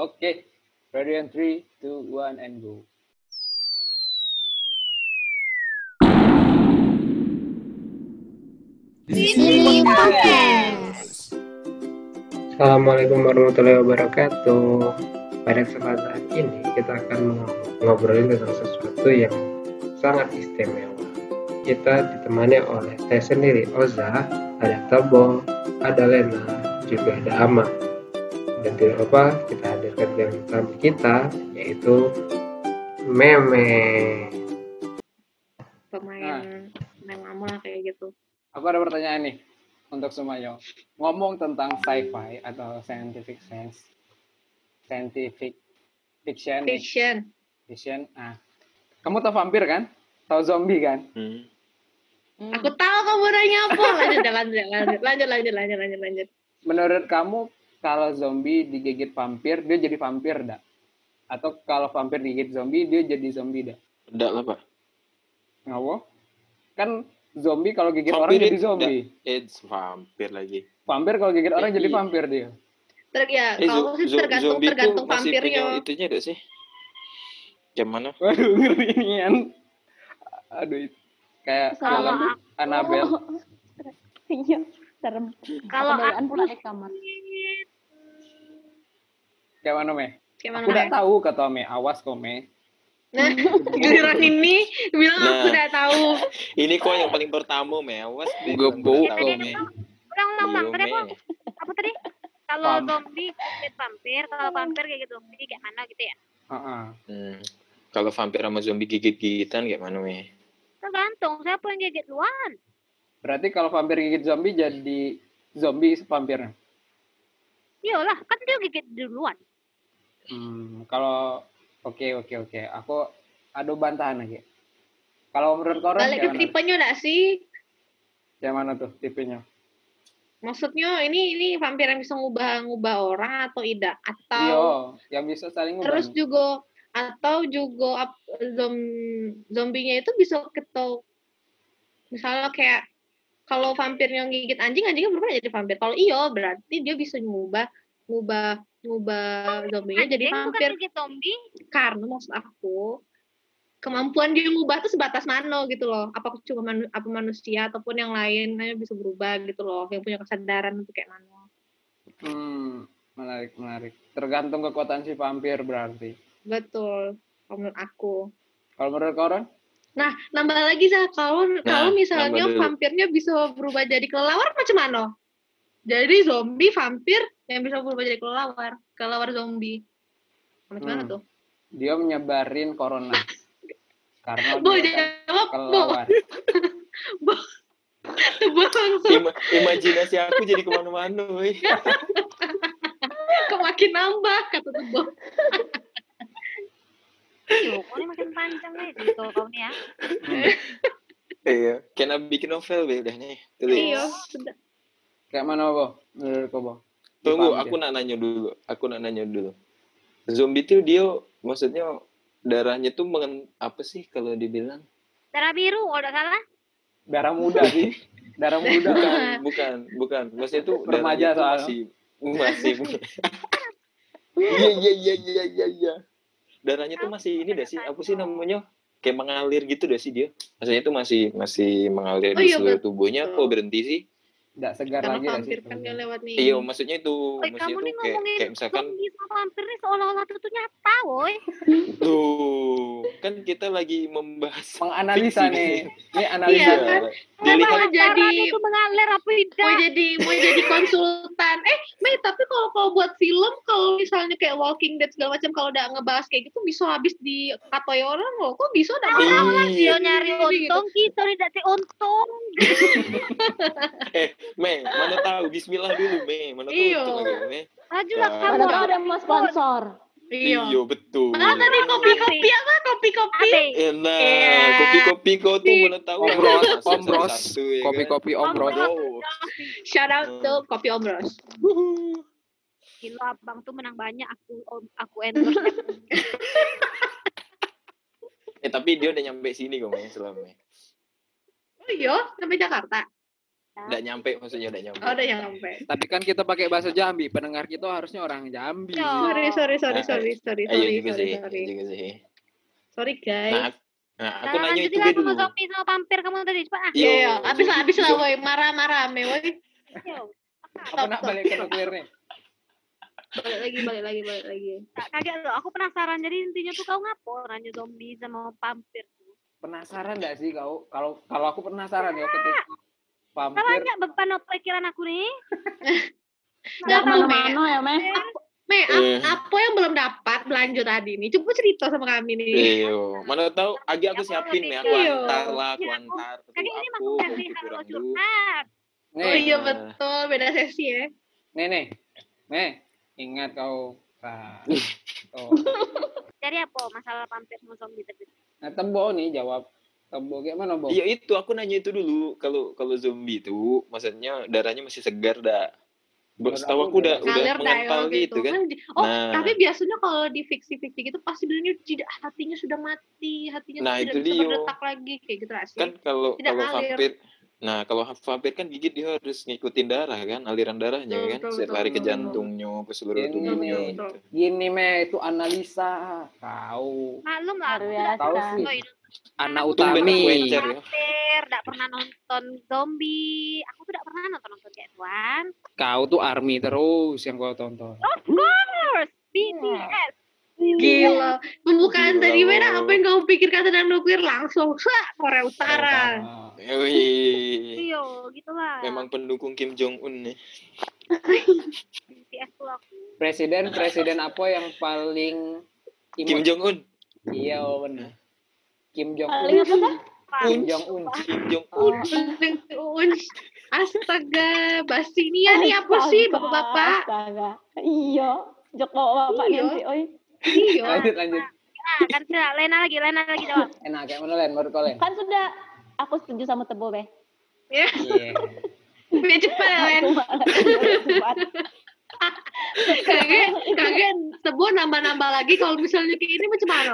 Oke. Ready and 3, 2, 1, and go. Sini Podcast. Assalamualaikum warahmatullahi wabarakatuh. Pada kesempatan ini kita akan ngobrolin tentang sesuatu yang sangat istimewa. Kita ditemani oleh saya sendiri Oza, ada Tobo, ada Lena, juga ada Ama dan di Eropa kita hadirkan yang tamu kita yaitu Meme. Pemain nah. memamu lah kayak gitu. Aku ada pertanyaan nih untuk Sumayo. Ngomong tentang sci-fi atau scientific science scientific fiction fiction. Fiction ah. Kamu tau vampir kan? Tau zombie kan? Hmm. Hmm. aku tahu kamu nanya apa. Lanjut lanjut lanjut lanjut lanjut lanjut lanjut. Menurut kamu kalau zombie digigit vampir, dia jadi vampir dak? Atau kalau vampir digigit zombie, dia jadi zombie? Enggak lah, Pak. Ngawo? Kan zombie kalau gigit orang Vampir jadi itu zombie. It's vampir lagi. Vampir kalau gigit orang jadi Iya. vampir dia. Ter ya Eh, kalau sih tergantung zombie tergantung vampirnya itunya enggak sih? Yang mana? Waduh, ngeri kan. Aduh, itu kayak Kalau film Annabelle. Iya, serem. Kalau aku pula di kamar. Kayak mana, Me? kayak mana Aku udah tahu kata Me. Awas kok, Me. nah giliran ini bilang aku Nah. udah tahu Ini kok yang paling pertama, mewas. Gebuk tahu, kok, Me. Ulang ulang ulang tadi apa? Me. Apa tadi? Kalau zombie vampir, kalau vampir kayak gitu zombie kayak mana gitu ya? Heeh. Hmm. Kalau vampir sama zombie gigit-gigitan kayak mana, Me? Tergantung siapa yang gigit duluan. Berarti kalau vampir gigit zombie jadi zombie vampirnya. Iyalah, kan dia gigit duluan. Hmm, kalau oke oke oke. Aku adu bantahan lagi. Kalau menurut orang balik ke tipenya enggak sih Yang mana tuh tipenya? maksudnya ini ini vampir yang bisa ngubah ngubah orang atau tidak atau Iya, yang bisa saling terus ngubah. juga atau juga ap- zom, zombinya itu bisa ketau misalnya kayak kalau vampir yang gigit anjing anjingnya berubah jadi vampir kalau iyo berarti dia bisa ngubah ngubah ngubah zombinya jadi bukan vampir gigit zombie. karena maksud aku kemampuan dia ngubah tuh sebatas mana gitu loh apa cuma manu- apa manusia ataupun yang lainnya bisa berubah gitu loh yang punya kesadaran itu kayak mana Hmm, menarik menarik. Tergantung kekuatan si vampir berarti. betul kalau menurut aku Kalau menurut orang? Nah, nambah lagi Zah, kalau kalau misalnya vampirnya bisa berubah jadi kelelawar macam mana? Jadi zombie vampir yang bisa berubah jadi kelelawar, kelelawar zombie. Macam mana Hmm. tuh? Dia menyebarin corona. Karena Bo, dia jawab, Bo. kelelawar. Bo langsung Ima- imajinasi aku jadi ke mana-mana, kok makin nambah kata tuh Bo. Yuk, kok ini makin panjang nih di kau nih ya. Iya. Kena bikin novel, be, udah nih. Tulis. Iya, sudah. Kayak mana, Bo? Menurut kau, Bo? Tunggu, aku nak nanya dulu. Aku nak nanya dulu. Zombie tuh dia, maksudnya darahnya tuh mengen apa sih kalau dibilang? Darah biru, kalau tidak salah. Darah muda sih. Darah muda. Bukan, bukan, bukan. Maksudnya tuh Remaja soalnya. masih masih. Iya iya iya iya iya iya. Darahnya tuh masih ini deh sih. Apa sih namanya? Kayak mengalir gitu deh sih dia. Maksudnya tuh masih masih mengalir Oh di iya, seluruh betul. tubuhnya. Kok berhenti sih? Nggak segar Karena lagi vampir kan dia lewat nih. Iya, maksudnya itu, Woi, maksudnya kamu nih kayak ngomongin kayak misalkan vampir nih seolah-olah itu tuh nyata, woi. tuh kan kita lagi membahas Menganalisa nih. Ini Iya, analisa. kan? Dilihat Mau jadi Darah itu mengalir apa mau tidak? jadi mau jadi konsultan. Eh, Mei, tapi kalau kalau buat film kalau misalnya kayak Walking Dead segala macam kalau udah ngebahas kayak gitu bisa habis di katoi orang loh. Kok bisa udah Dia Iya. nyari untung, kita tidak untung. Eh, Mei, mana tahu Bismillah dulu, Mei. Mana tahu lagi, Mei. Majulah Nah. kamu. Mana tahu ada yang mau sponsor. Iya. Iya, betul. Ah, tadi kopi-kopi apa? Kopi-kopi. Enak, Iya. kopi-kopi kau tuh mana tahu. Om Bros, Masuk Om Bros. satu-satu, ya kan? Kopi-kopi Om Bros. Oh. Shout out to Hmm. Kopi Om Bros. Gila, abang tuh menang banyak. Aku aku endorse. Eh, tapi dia udah nyampe sini kok, selama. Oh iya, sampai Jakarta. Nggak nyampe maksudnya nggak nyampe. Oh, udah nyampe. Tapi kan kita pakai bahasa Jambi, pendengar kita harusnya orang Jambi. Yo. Sorry, sorry, sorry, Nah, sorry, sorry, Ayo sorry, juga sorry, sih, sorry. juga sih. Sorry, guys. Nah, aku- nah aku Nah, nanya lanjutin itu sama dulu. zombie sama vampir kamu tadi cepat ah. Yo, Iya, iya. Abis lah, abis lah, woi. Marah-marah, me, woi. Apa nak balik ke nuklir? Balik lagi, balik lagi, balik lagi. Tak kaget loh, aku penasaran. Jadi intinya tuh kau ngapo nanya zombie sama vampir tuh? Penasaran nggak sih kau? Kalau kalau aku penasaran ya ketika Salah vampir nggak beban pikiran aku nih? Nggak tahu. Mano ya, Meh. Me, ap- Eh. apa yang belum dapat belanja tadi nih? Coba cerita sama kami nih. Iyo, mana tahu Agi aku siapin nih, aku Iya. antar lah, aku Iya, antar. Kan ini aku, aku halo kurang dulu. curhat. Oh iya betul, beda sesi ya. nih nih, nih, ingat kau. Nah. Jadi apa masalah vampir sama zombie tadi? Nah, Tembo nih jawab. Tembo gimana, Bo? Iya itu aku nanya itu dulu kalau kalau zombie itu maksudnya darahnya masih segar dah. Setahu aku udah nggak. udah dah mengental ya, gitu kan. di- Oh, Nah. tapi biasanya kalau di fiksi-fiksi gitu pasti bilangnya tidak hatinya sudah mati, hatinya Nah, tidak itu bisa dia. berdetak lagi kayak gitu lah. Kan kalau Tidak kalau ngalir. vampir Nah, kalau vampir kan gigit dia harus ngikutin darah kan, aliran darahnya Betul, kan, betul, lari ke betul, jantungnya, ke seluruh Ini tubuhnya gitu. Gini, me, itu analisa. Kau. Maklum lah, tidak Tahu sih. Anak Tumben utami. aku encer ya. tidak pernah nonton zombie. Aku tidak pernah nonton nonton kayak tuan. Kau tuh army terus yang kau tonton. Of course, BTS. Gila. Pembukaan Gila, tadi Bo. Mena, apa yang kamu pikirkan tentang nuklir langsung Wah, Korea Utara. Ah, Wih, Iyo, gitulah. memang pendukung Kim Jong Un nih. BTS tuh aku. Presiden presiden apa yang paling Kim imut? Jong Un, Iya benar. Kim Jong Paling Un. apa tuh? Kim Jong Un. Kim Jong Oh. Un. Astaga, basi ini ya nih apa sih bapak-bapak? Astaga. Iya. Joko bapak Iya. nanti, oi. Iya. Lanjut lanjut. Ah, kan sudah. Lena lagi, Lena lagi jawab. Enak kayak mana Len? Baru kau Len. Kan sudah aku setuju sama Tebo, Beh. Ya, Iya. biar Len. Aku malah cepat. Kagak, kagak sebut nambah-nambah lagi kalau misalnya kayak ini macam mana?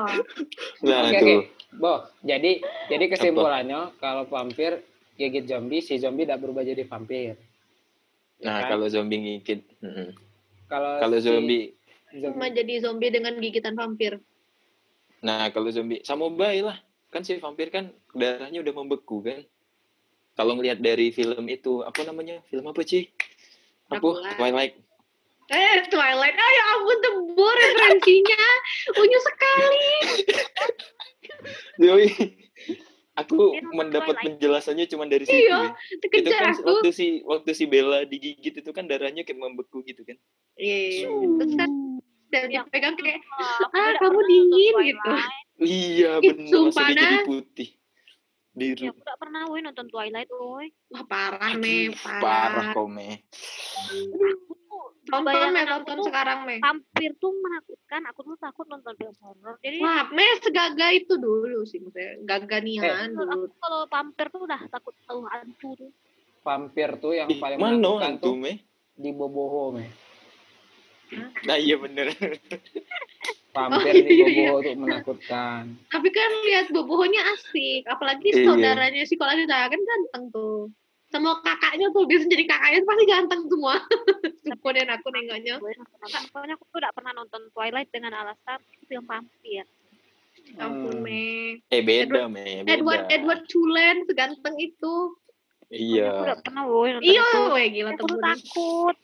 Nah, Oke tuh. oke. Bo, jadi jadi kesimpulannya kalau vampir gigit zombie, si zombie tidak berubah jadi vampir. Ya Nah, kan? kalau zombie mm-mm. kalau Kalau si zombie Cuma jadi zombie dengan gigitan vampir. Nah, kalau zombie sama baik lah. Kan si vampir kan darahnya udah membeku kan. Kalau ngelihat dari film itu, apa namanya? Film apa sih? Apa? Twilight. Eh, Twilight. Ya ampun, tebur referensinya. Unyu sekali. Yoi. Aku Dia nonton mendapat penjelasannya cuma dari situ. Iya, ya. Itu kan aku. waktu si waktu si Bella digigit itu kan darahnya kayak membeku gitu kan. Iya, terus kan dan Yang dipegang kayak, ah kamu dingin gitu. Iya, benar sumpah, dia jadi putih. Ya, Biru. aku tidak pernah woy nonton Twilight, woy. Wah parah, Me, Parah parah. kau, Me. Tonton, tonton tuh sekarang, Me. Vampir tuh menakutkan. Aku tuh takut nonton film horor. Jadi Wah, Me segaga itu dulu sih, maksudnya. Gaganian menurut dulu. aku kalau vampir tuh udah takut tahu hantu tuh. vampir tuh yang paling mana menakutkan hantu, tuh Me? di Boboho, me. Nah, iya bener. Vampir Oh, di iya, Boboho tuh menakutkan. Tapi kan lihat bobohonya asik. Apalagi Iya. saudaranya si Kolalita kan ganteng tuh. Sama kakaknya tuh, biasanya jadi kakaknya pasti ganteng semua. Kemudian aku nengoknya. Pokoknya aku tuh udah pernah nonton Twilight dengan alasan itu film vampir. Ampun, Hmm. Me. Eh beda, Me. Beda. Edward Edward Cullen seganteng itu. Aku Iya. udah pernah woy nonton Iya, weh gila Aku tuh takut.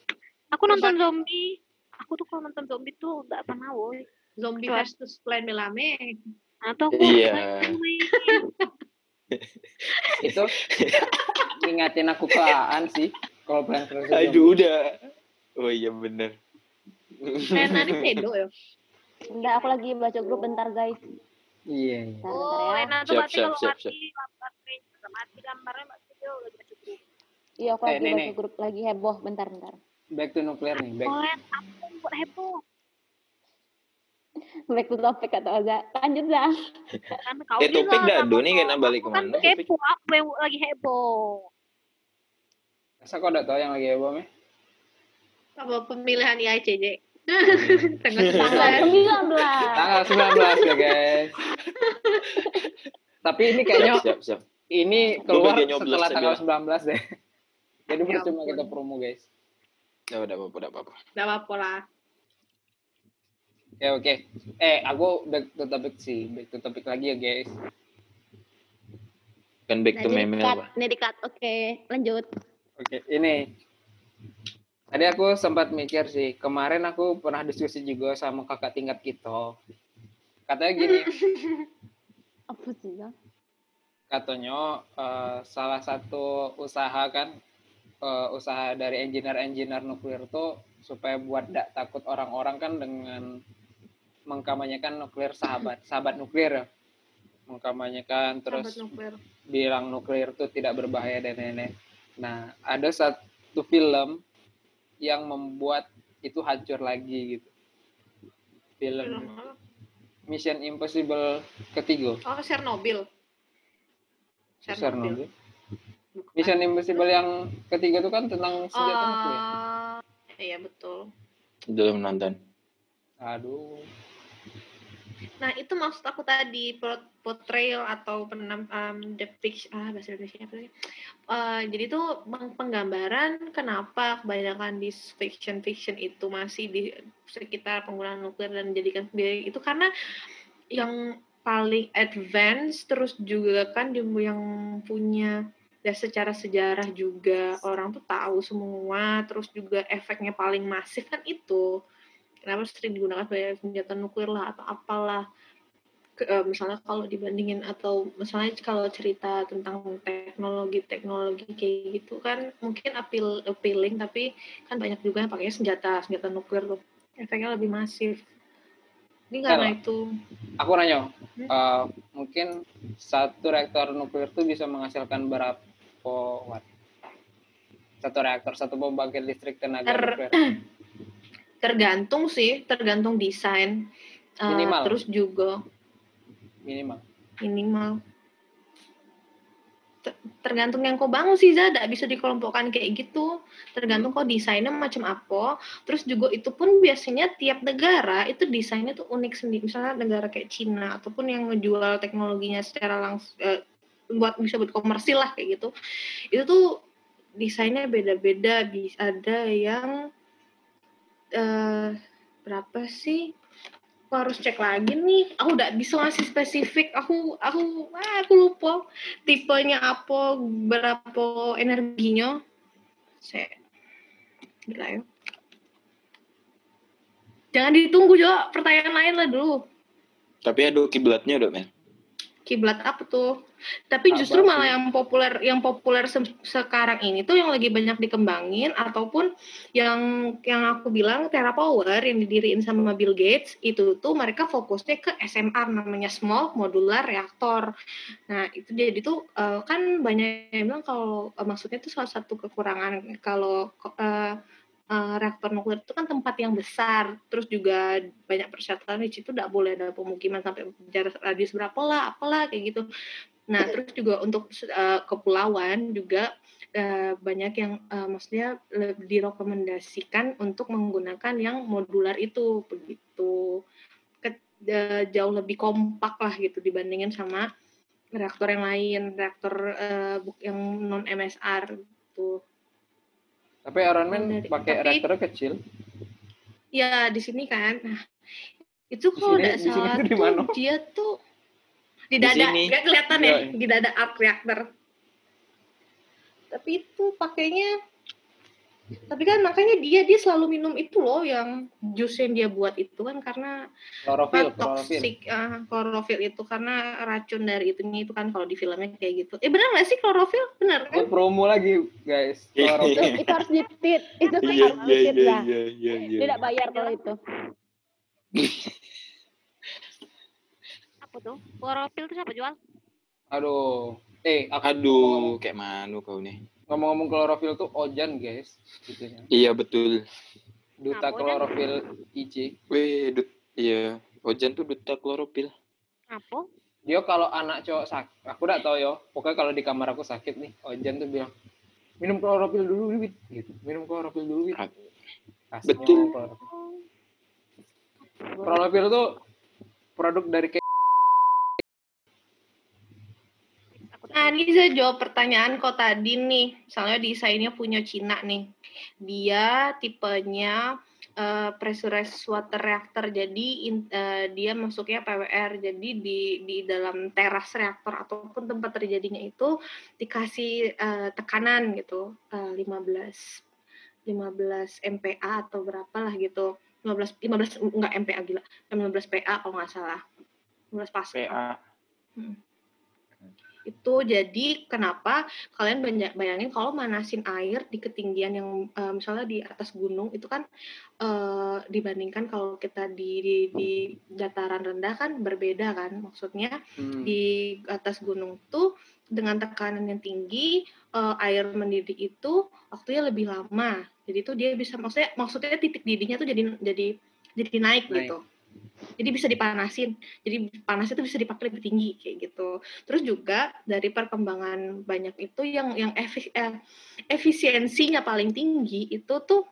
Aku nonton zombie. Aku tuh kalau nonton zombie tuh nggak pernah woy. Zombie versus Plan Melame. Atau aku Iya. Itu ingatin aku ke Aan sih. Kalau versus Aduh, udah. Oh iya bener. Rena ini pedo ya. Enggak, aku lagi baca grup bentar, guys. Iya, iya. Bentar, Oh, ya. enak tuh berarti kalau mati, mati, mati gambarnya mbak Studio lagi baca buku. Iya, aku Eh, lagi Nenek. baca grup lagi heboh. Bentar, bentar. Back to nuclear nih, back. Oh, buat heboh. Back to topic kata Oza. Lanjut. Kan kau Eh, topik bilang dah, Doni kena balik aku kan ke mana, topik? kepo, aku yang lagi heboh. Masa kau udah tahu yang lagi heboh, me? Apa pemilihan IICJ. Tanggal Tanggal 19. 19. Tanggal 19 ya, guys. Tapi ini kayaknya Siap, siap. ini keluar setelah tanggal bilang. 19 deh. Jadi Ya percuma kita promo guys. Ya udah apa-apa, udah apa-apa. Gak apa-apa lah. Oke oke. Eh aku back to topic sih, back to topic lagi ya guys. Kan back Nah, to meme apa? Ini di cut. Oke, lanjut. Oke ini. Tadi aku sempat mikir sih, kemarin aku pernah diskusi juga sama kakak tingkat kita. Katanya gini, Apa sih ya? katanya eh, salah satu usaha kan eh, usaha dari engineer-engineer nuklir tuh supaya buat tidak takut orang-orang kan dengan mengkampanyekan nuklir sahabat sahabat nuklir ya mengkampanyekan terus nuklir. bilang nuklir itu tidak berbahaya dan lain-lain. Nah ada satu film yang membuat itu hancur lagi gitu film? Mission Impossible ketiga Oh, Chernobyl. Chernobyl. Bukan. Mission Impossible yang ketiga itu kan tentang senjata nuklir. Ah, iya betul. Belum nonton. Aduh. Nah, itu maksud aku tadi portrayal atau penam um, depiction ah bahasa Indonesia apa? Eh, jadi itu peng- penggambaran kenapa kebanyakan di fiction fiction itu masih di sekitar penggunaan nuklir dan menjadikan sendiri itu karena yang paling advance terus juga kan yang punya ya secara sejarah juga orang tuh tahu semua terus juga efeknya paling masif kan itu kenapa sering digunakan sebagai senjata nuklir lah atau apalah Ke- eh, misalnya kalau dibandingin atau misalnya kalau cerita tentang teknologi teknologi kayak gitu kan mungkin appeal appealing tapi kan banyak juga yang pakainya senjata senjata nuklir tuh efeknya lebih masif ini karena itu Aku nanya, Hmm? eh, mungkin satu reaktor nuklir itu bisa menghasilkan berapa watt? Satu reaktor, satu pembangkit listrik tenaga Ter- nuklir. tergantung sih tergantung desain. Eh, Minimal. terus juga Minimal. minimal. Ter- tergantung yang kau bangun sih Zada bisa dikelompokkan kayak gitu. Tergantung kau desainnya macam apa. Terus juga itu pun biasanya tiap negara itu desainnya tuh unik sendiri misalnya negara kayak Cina ataupun yang ngejual teknologinya secara langsung buat bisa buat komersil lah kayak gitu. Itu tuh desainnya beda-beda. Bisa ada yang eh berapa sih? Aku harus cek lagi nih. Aku udah bisa ngasih spesifik. Aku aku ah, aku lupa tipenya apa berapa energinya. Saya gila ya. Jangan ditunggu juga pertanyaan lain lah dulu. Tapi ada kiblatnya udah, men. kiblat apa tuh tapi Apa justru malah sih? yang populer yang populer se- sekarang ini tuh yang lagi banyak dikembangin ataupun yang yang aku bilang TerraPower yang didiriin sama Bill Gates itu tuh mereka fokusnya ke SMR namanya Small Modular Reactor. Nah itu jadi tuh eh, kan banyak yang bilang kalau eh, maksudnya itu salah satu kekurangan kalau eh, eh, reaktor nuklir itu kan tempat yang besar, terus juga banyak persyaratan di situ tidak boleh ada pemukiman sampai jarak radius berapa lah, apalah kayak gitu. Nah, terus juga untuk eh, kepulauan juga eh, banyak yang eh, maksudnya direkomendasikan untuk menggunakan yang modular itu begitu. Ke- eh, jauh lebih kompak lah gitu dibandingin sama reaktor yang lain, reaktor bu- yang non MSR gitu. Tapi Iron Man Dari- pakai reaktornya kecil. Ya di sini kan. Nah, itu kalau tidak salah tuh dia tuh di Di dada, sini. nggak kelihatan ya, iya. di dada arc reactor. Tapi itu pakainya tapi kan makanya dia dia selalu minum itu loh yang jus yang dia buat itu kan karena Klorofil, toxic ah, klorofil itu karena racun dari itunya itu kan kalau di filmnya kayak gitu. Eh benar nggak sih klorofil? Benar kan? promo lagi, guys. itu Klorofil. itu harus ditit itu Iya, harus ditit iya, lah iya. tidak bayar kalau itu Apa tuh? Klorofil tuh siapa jual? Aduh. Eh, aku Aduh, kayak manu kau nih. ngomong-ngomong klorofil tuh Ojan, guys. Gitu ya. Iya, betul. Duta Apa, Ojan? klorofil IC. Weh, dut, iya. Ojan tuh duta klorofil. Apa? Dia kalau anak cowok sakit, aku udah tahu yo. Pokoknya kalau di kamar aku sakit nih, Ojan tuh bilang, minum klorofil dulu, Wit. Gitu. Minum klorofil dulu, Wit. Kasih betul. Klorofil. Klorofil tuh produk dari Nah, ini bisa jawab pertanyaan kok tadi nih. Misalnya desainnya punya Cina nih. Dia tipenya eh, pressurized water reactor. Jadi in- eh, dia masuknya PWR. Jadi di di dalam teras reaktor ataupun tempat terjadinya itu dikasih eh, tekanan gitu. eh, 15 15 MPa atau berapa lah gitu. 15 15 enggak MPa gila. 15 PA kalau nggak salah. 15 pascal PA. Itu jadi kenapa kalian bayangin kalau manasin air di ketinggian yang eh, misalnya di atas gunung itu kan eh, dibandingkan kalau kita di, di di dataran rendah kan berbeda kan maksudnya Hmm. di atas gunung tuh dengan tekanan yang tinggi eh, air mendidih itu waktunya lebih lama jadi itu dia bisa maksudnya maksudnya titik didihnya tuh jadi jadi jadi naik, Naik. gitu jadi bisa dipanasin. Jadi panas itu bisa dipakai lebih tinggi kayak gitu. Terus juga dari perkembangan banyak itu yang yang eh, efisiensinya paling tinggi itu tuh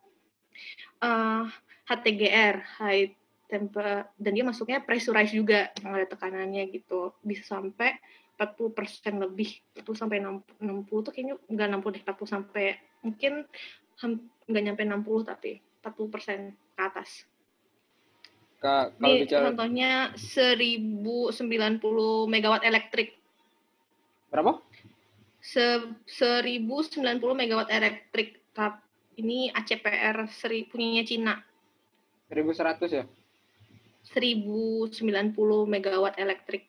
eh, HTGR high temper dan dia masuknya pressurized juga yang ada tekanannya gitu. Bisa sampai 40% lebih 40 sampai 60 60 tuh kayaknya enggak 60 deh 40 sampai mungkin nggak nyampe 60 tapi 40% ke atas. Kak, kalau Ini bicara contohnya 1090 megawatt elektrik. berapa? Se 1090 megawatt elektrik. Tap- Ini ACPR seri punyanya Cina. 1100 ya? 1090 megawatt elektrik.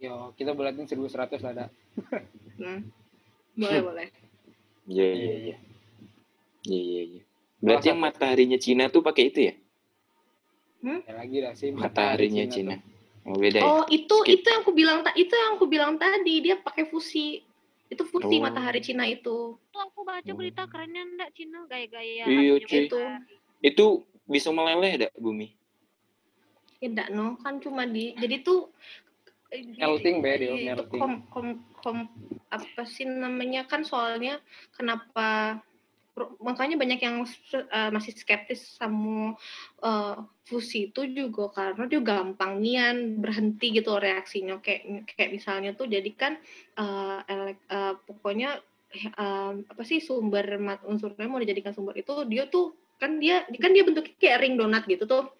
Yo, kita bulatin 1100 ada. Hmm. Boleh, boleh. Iya iya iya. Iya iya iya. Berarti yang mataharinya Cina tuh pakai itu ya? Ya lagi dah sih. Mataharinya Cina. Oh beda ya? Oh, itu Skip. itu yang aku bilang itu yang aku bilang tadi, dia pakai fusi. Itu fusi Oh. matahari Cina itu. Tuh aku baca berita kerennya enggak Cina gaya-gaya. Iya, matahari. Itu bisa meleleh dak bumi? Ya enggak no, kan cuma di jadi tuh eh, Melting, Be, itu melting. kom- kom- kom- apa sih namanya kan soalnya kenapa makanya banyak yang eh, masih skeptis sama eh, fusi itu juga karena dia gampang nian berhenti gitu reaksinya. Kayak kayak misalnya tuh jadi kan eh, elek- eh, pokoknya eh, apa sih sumber mat unsurnya mau dijadikan sumber itu dia tuh kan dia kan dia bentuknya kayak ring donat gitu tuh.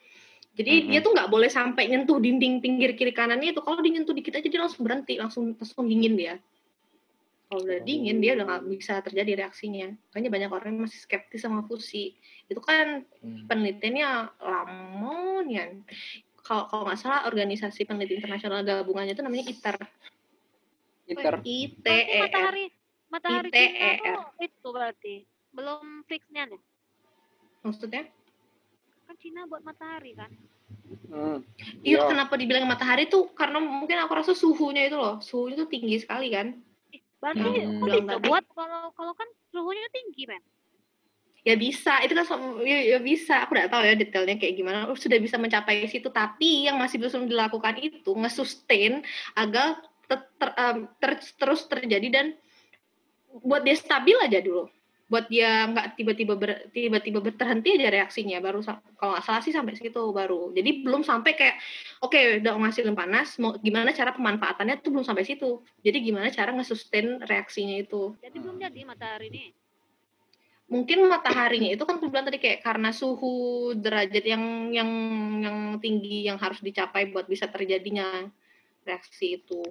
Jadi Mhm. dia tuh nggak boleh sampai nyentuh dinding pinggir kiri kanannya itu. Kalau dia nyentuh dikit aja dia langsung berhenti langsung langsung dingin dia kalau udah dingin dia udah nggak bisa terjadi reaksinya makanya banyak orang yang masih skeptis sama fusi itu kan Hmm. penelitiannya lama ya kalau kalau nggak salah organisasi peneliti internasional gabungannya itu namanya ITER ITER. I T Berarti E R matahari matahari ITER. Itu berarti belum fixnya nih. maksudnya Kan Cina buat matahari kan. Hmm. Iya, Iya. kenapa dibilang matahari tuh karena mungkin aku rasa suhunya itu loh, suhunya tuh tinggi sekali kan. Berarti bilang bisa buat kalau kalau kan suhunya tinggi men. Ya bisa, itu kan ya, ya bisa. Aku nggak tahu ya detailnya kayak gimana. Oh, sudah bisa mencapai situ, tapi yang masih belum dilakukan itu nge-sustain agar ter- ter- em, ter- terus terjadi dan buat dia stabil aja dulu. Buat dia nggak tiba-tiba ber- tiba-tiba ber- terhenti aja reaksinya. Baru kalau nggak salah sih sampai situ baru. Jadi belum sampai kayak oke udah ngasilin panas, mau gimana cara pemanfaatannya tuh belum sampai situ. Jadi gimana cara nge-sustain reaksinya itu. Jadi belum jadi matahari nih. mungkin mataharinya itu kan aku bilang tadi kayak karena suhu derajat yang yang yang tinggi yang harus dicapai buat bisa terjadinya reaksi itu.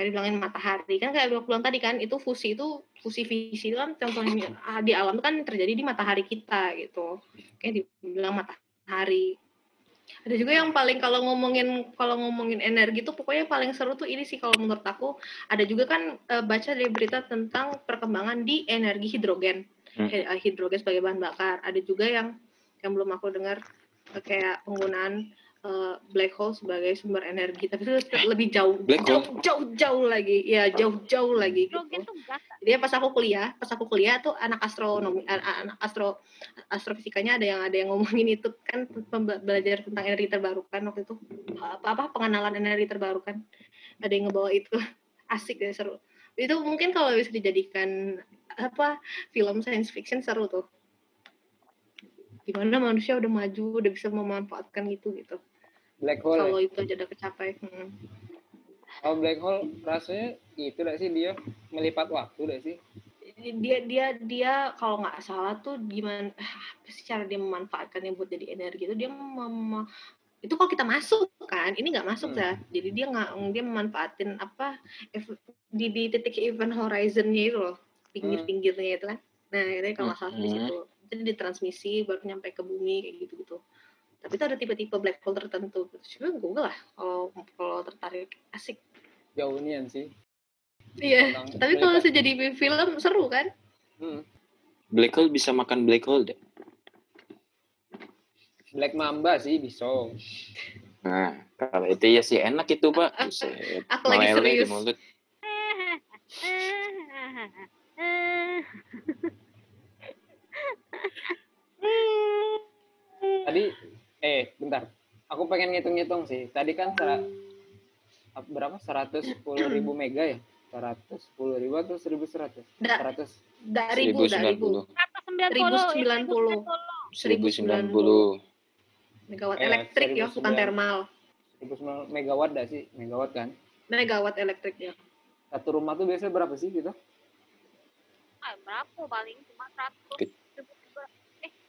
Tadi bilangin matahari kan kayak aku bilang tadi kan itu fusi itu fusi visi itu kan contohnya ah, di alam itu kan terjadi di matahari kita gitu. Kayak dibilang matahari. Ada juga yang paling kalau ngomongin kalau ngomongin energi tuh pokoknya paling seru tuh ini sih kalau menurut aku ada juga kan eh, baca dari berita tentang perkembangan di energi hidrogen Hmm. Eh, hidrogen sebagai bahan bakar. Ada juga yang yang belum aku dengar eh, kayak penggunaan eh, black hole sebagai sumber energi, tapi itu lebih jauh, Black jauh, hole? jauh, jauh lagi, ya jauh, jauh lagi gitu. Tak? Jadi pas aku kuliah, pas aku kuliah tuh anak astronomi, an- anak astro astrofisikanya ada yang ada yang ngomongin itu kan belajar tentang energi terbarukan waktu itu. Apa apa pengenalan energi terbarukan. Ada yang ngebawa itu. Asik deh seru. Itu mungkin kalau bisa dijadikan apa film science fiction seru tuh. Gimana manusia udah maju udah bisa memanfaatkan itu gitu Black hole. kalau ya? itu aja udah kecapai hmm. Kalau black hole rasanya itu dah sih dia melipat waktu dah sih. dia dia dia kalau nggak salah tuh gimana ah, apa sih cara dia memanfaatkannya buat jadi energi itu dia mem- itu kalau kita masuk kan ini nggak masuk Hmm. ya jadi dia nggak dia memanfaatin apa di, di titik event horizonnya itu loh pinggir-pinggirnya itu kan nah ini kalau nggak salah di Hmm. situ jadi ditransmisi baru nyampe ke bumi kayak gitu gitu tapi itu ada tipe-tipe black hole tertentu coba google lah kalau kalau tertarik asik Jauh nian sih. iya tapi kalau melipat- sejadi film seru kan Hmm. Black hole bisa makan black hole deh. Black Mamba sih bisa. Nah, kalau itu ya sih enak itu, Pak. Buset, Aku lagi meleleh di serius. mulut. Tadi eh bentar. Aku pengen ngitung-ngitung sih. Tadi kan ap- berapa? 110 ribu mega ya? 110 ribu atau 1100? Da- 100. dari ribu dari ribu 190. 1090 1090. megawatt Eh, elektrik ya 1090. bukan thermal 1000 megawatt dah sih, megawatt kan. megawatt elektrik ya Satu rumah tuh biasanya berapa sih gitu? Ah, berapa paling cuma 100.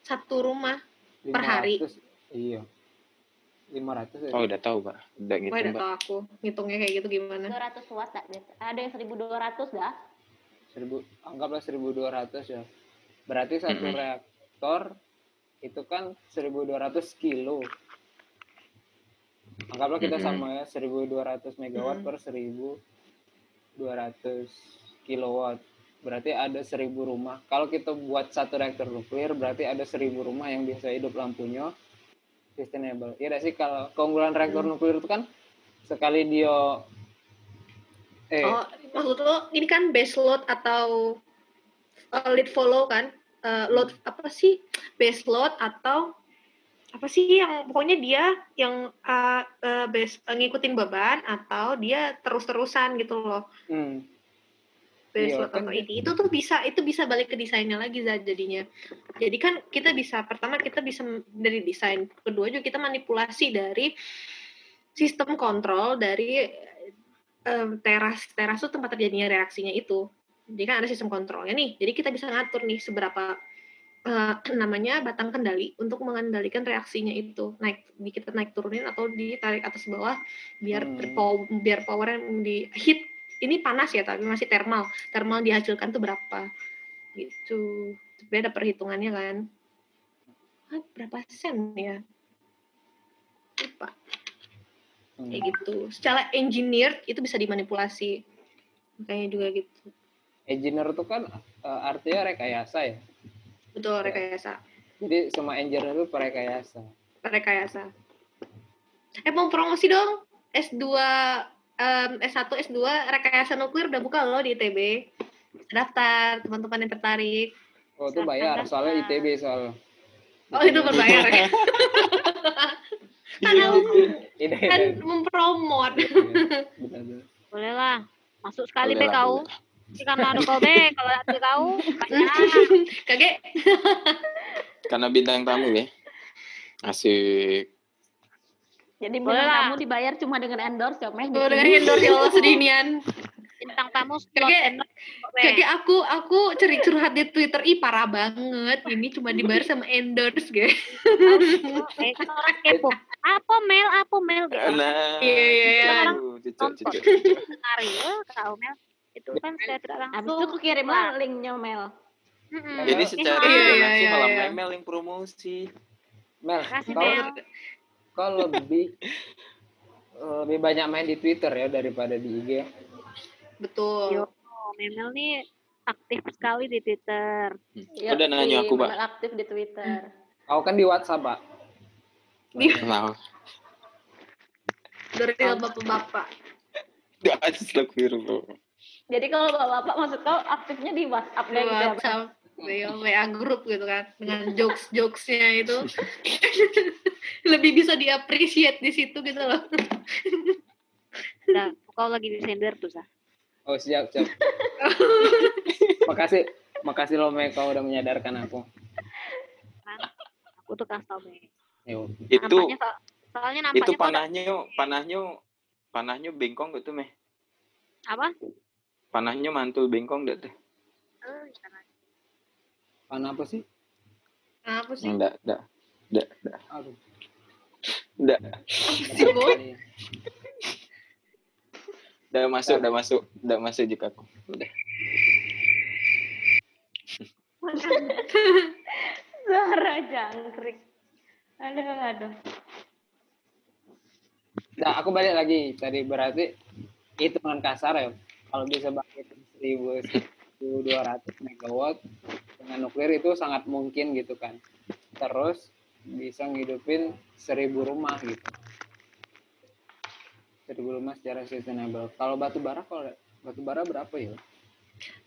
satu rumah Per hari? 500. Iya. 500 ya. Oh, udah tahu, Pak. Udah gitu, udah tau aku ngitungnya kayak gitu gimana 200 watt tak. Ada yang 1200 dah. 1000 anggaplah 1200 ya. Berarti satu Mm-mm. reaktor itu kan 1200 kilo. Anggaplah kita Mm-mm. sama ya 1200 megawatt Mm. per 1200 kilowatt. Berarti ada 1000 rumah. Kalau kita buat satu reaktor nuklir berarti ada 1000 rumah yang bisa hidup lampunya sustainable. Iya sih? Kalau keunggulan reaktor Hmm. nuklir itu kan sekali dia eh. Oh maksud lo ini kan base load atau uh, lead follow kan? Uh, load apa sih? Base load atau apa sih yang pokoknya dia yang uh, uh, base uh, ngikutin beban atau dia terus-terusan gitu loh. Hmm, load kan ini itu tuh bisa itu bisa balik ke desainnya lagi Zat, jadinya. Jadi kan kita bisa pertama kita bisa dari desain kedua juga kita manipulasi dari sistem kontrol dari em, teras teras itu tempat terjadinya reaksinya itu. Jadi kan ada sistem kontrolnya nih. Jadi kita bisa ngatur nih seberapa eh, namanya batang kendali untuk mengendalikan reaksinya itu. Naik di kita naik turunin atau ditarik atas bawah biar Hmm. pow- biar power yang di heat ini panas ya tapi masih thermal. Thermal dihasilkan tuh berapa? Gitu. Tapi ada perhitungannya kan. Ah, berapa sen ya? Lupa. Hmm. kayak gitu. Secara engineer itu bisa dimanipulasi. Makanya juga gitu. Engineer itu kan eh, artinya rekayasa ya. betul Ya. rekayasa. Jadi semua engineer itu perekayasa. rekayasa. Eh mau promosi dong. S2 em, S1 S2 rekayasa nuklir udah buka loh di ITB daftar teman-teman yang tertarik Oh itu bayar, soalnya ITB soal. oh itu berbayar ya Iya, Karena Ide, kan mempromot Benar-benar. Boleh lah. Masuk sekali Boleh. Ini karena ada kau be. Kalau ada kau, banyak. kagak Karena bintang tamu ya. Asik. Jadi bintang lah. tamu dibayar cuma dengan endorse ya, Meh. gue dengan endorse ya Allah sedinian Bintang tamu be. Kaki aku aku ceri curhat di Twitter ih parah banget ini cuma dibayar sama endorse guys Eh, kan orang kepo. Apa Mel? Apa Mel? Gitu. Nah, Iya, iya, iya. cucuk, Nonton. kau Mel. Itu kan secara tidak Habis langsung. itu aku kirim lah linknya, Mel. Ini secara Iya, iya, langsung iya, malah iya. Memel yang promosi. Mel, Kasih Mel. Kau lebih lebih banyak main di Twitter ya daripada di IG. ya? betul Yo, Memel nih aktif sekali di Twitter. Iya, Udah nanya aku, Mbak. Aktif di Twitter. Kau kan di WhatsApp, Pak. Nah, dari bapak-bapak astagfirullah. Jadi kalau bapak-bapak maksud kau aktifnya di WhatsApp di kayak gitu ya? WA, WA grup gitu kan dengan jokes jokesnya itu lebih bisa diapresiat di situ gitu loh Udah, kau lagi di sender tuh, Sah. Oh siap siap. makasih makasih lo Mel kau udah menyadarkan aku. Aku tuh kasih tau. Yo. Itu Nampaknya so- soalnya nampaknya itu panahnya panahnya panahnya bengkong gitu meh. Apa? Panahnya mantul bengkong deh teh. Eh, karena Pan apa sih? Kenapa sih? Enggak, enggak. Enggak, enggak. Aduh. Enggak. Udah masuk, udah masuk. Udah masuk juga aku. Udah. Suara jangkrik. Aduh, aduh. Nah, aku balik lagi. Tadi berarti hitungan kasar ya. Kalau bisa bangkit 1200 megawatt dengan nuklir itu sangat mungkin gitu kan. Terus bisa ngidupin 1000 rumah gitu. 1000 rumah secara sustainable. Kalau batu bara kalau batu bara berapa ya?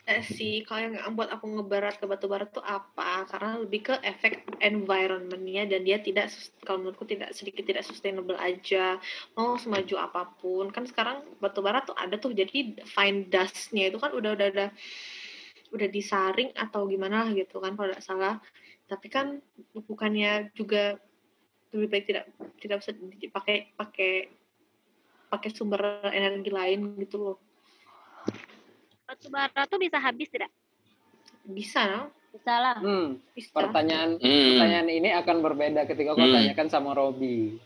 Eh, sih kalau yang buat aku ngebarat ke batu bara tuh apa karena lebih ke efek environmentnya dan dia tidak kalau menurutku tidak sedikit tidak sustainable aja mau semaju apa pun kan sekarang batu bara tuh ada tuh jadi fine dustnya itu kan udah udah udah udah disaring atau gimana lah gitu kan kalau tidak salah tapi kan bukannya juga lebih baik tidak tidak bisa dipakai pakai pakai sumber energi lain gitu loh batu bara tuh bisa habis tidak? bisa no? Bisa lah. Hmm, bisa pertanyaan Hmm. pertanyaan ini akan berbeda ketika kau Hmm. tanyakan sama Robi.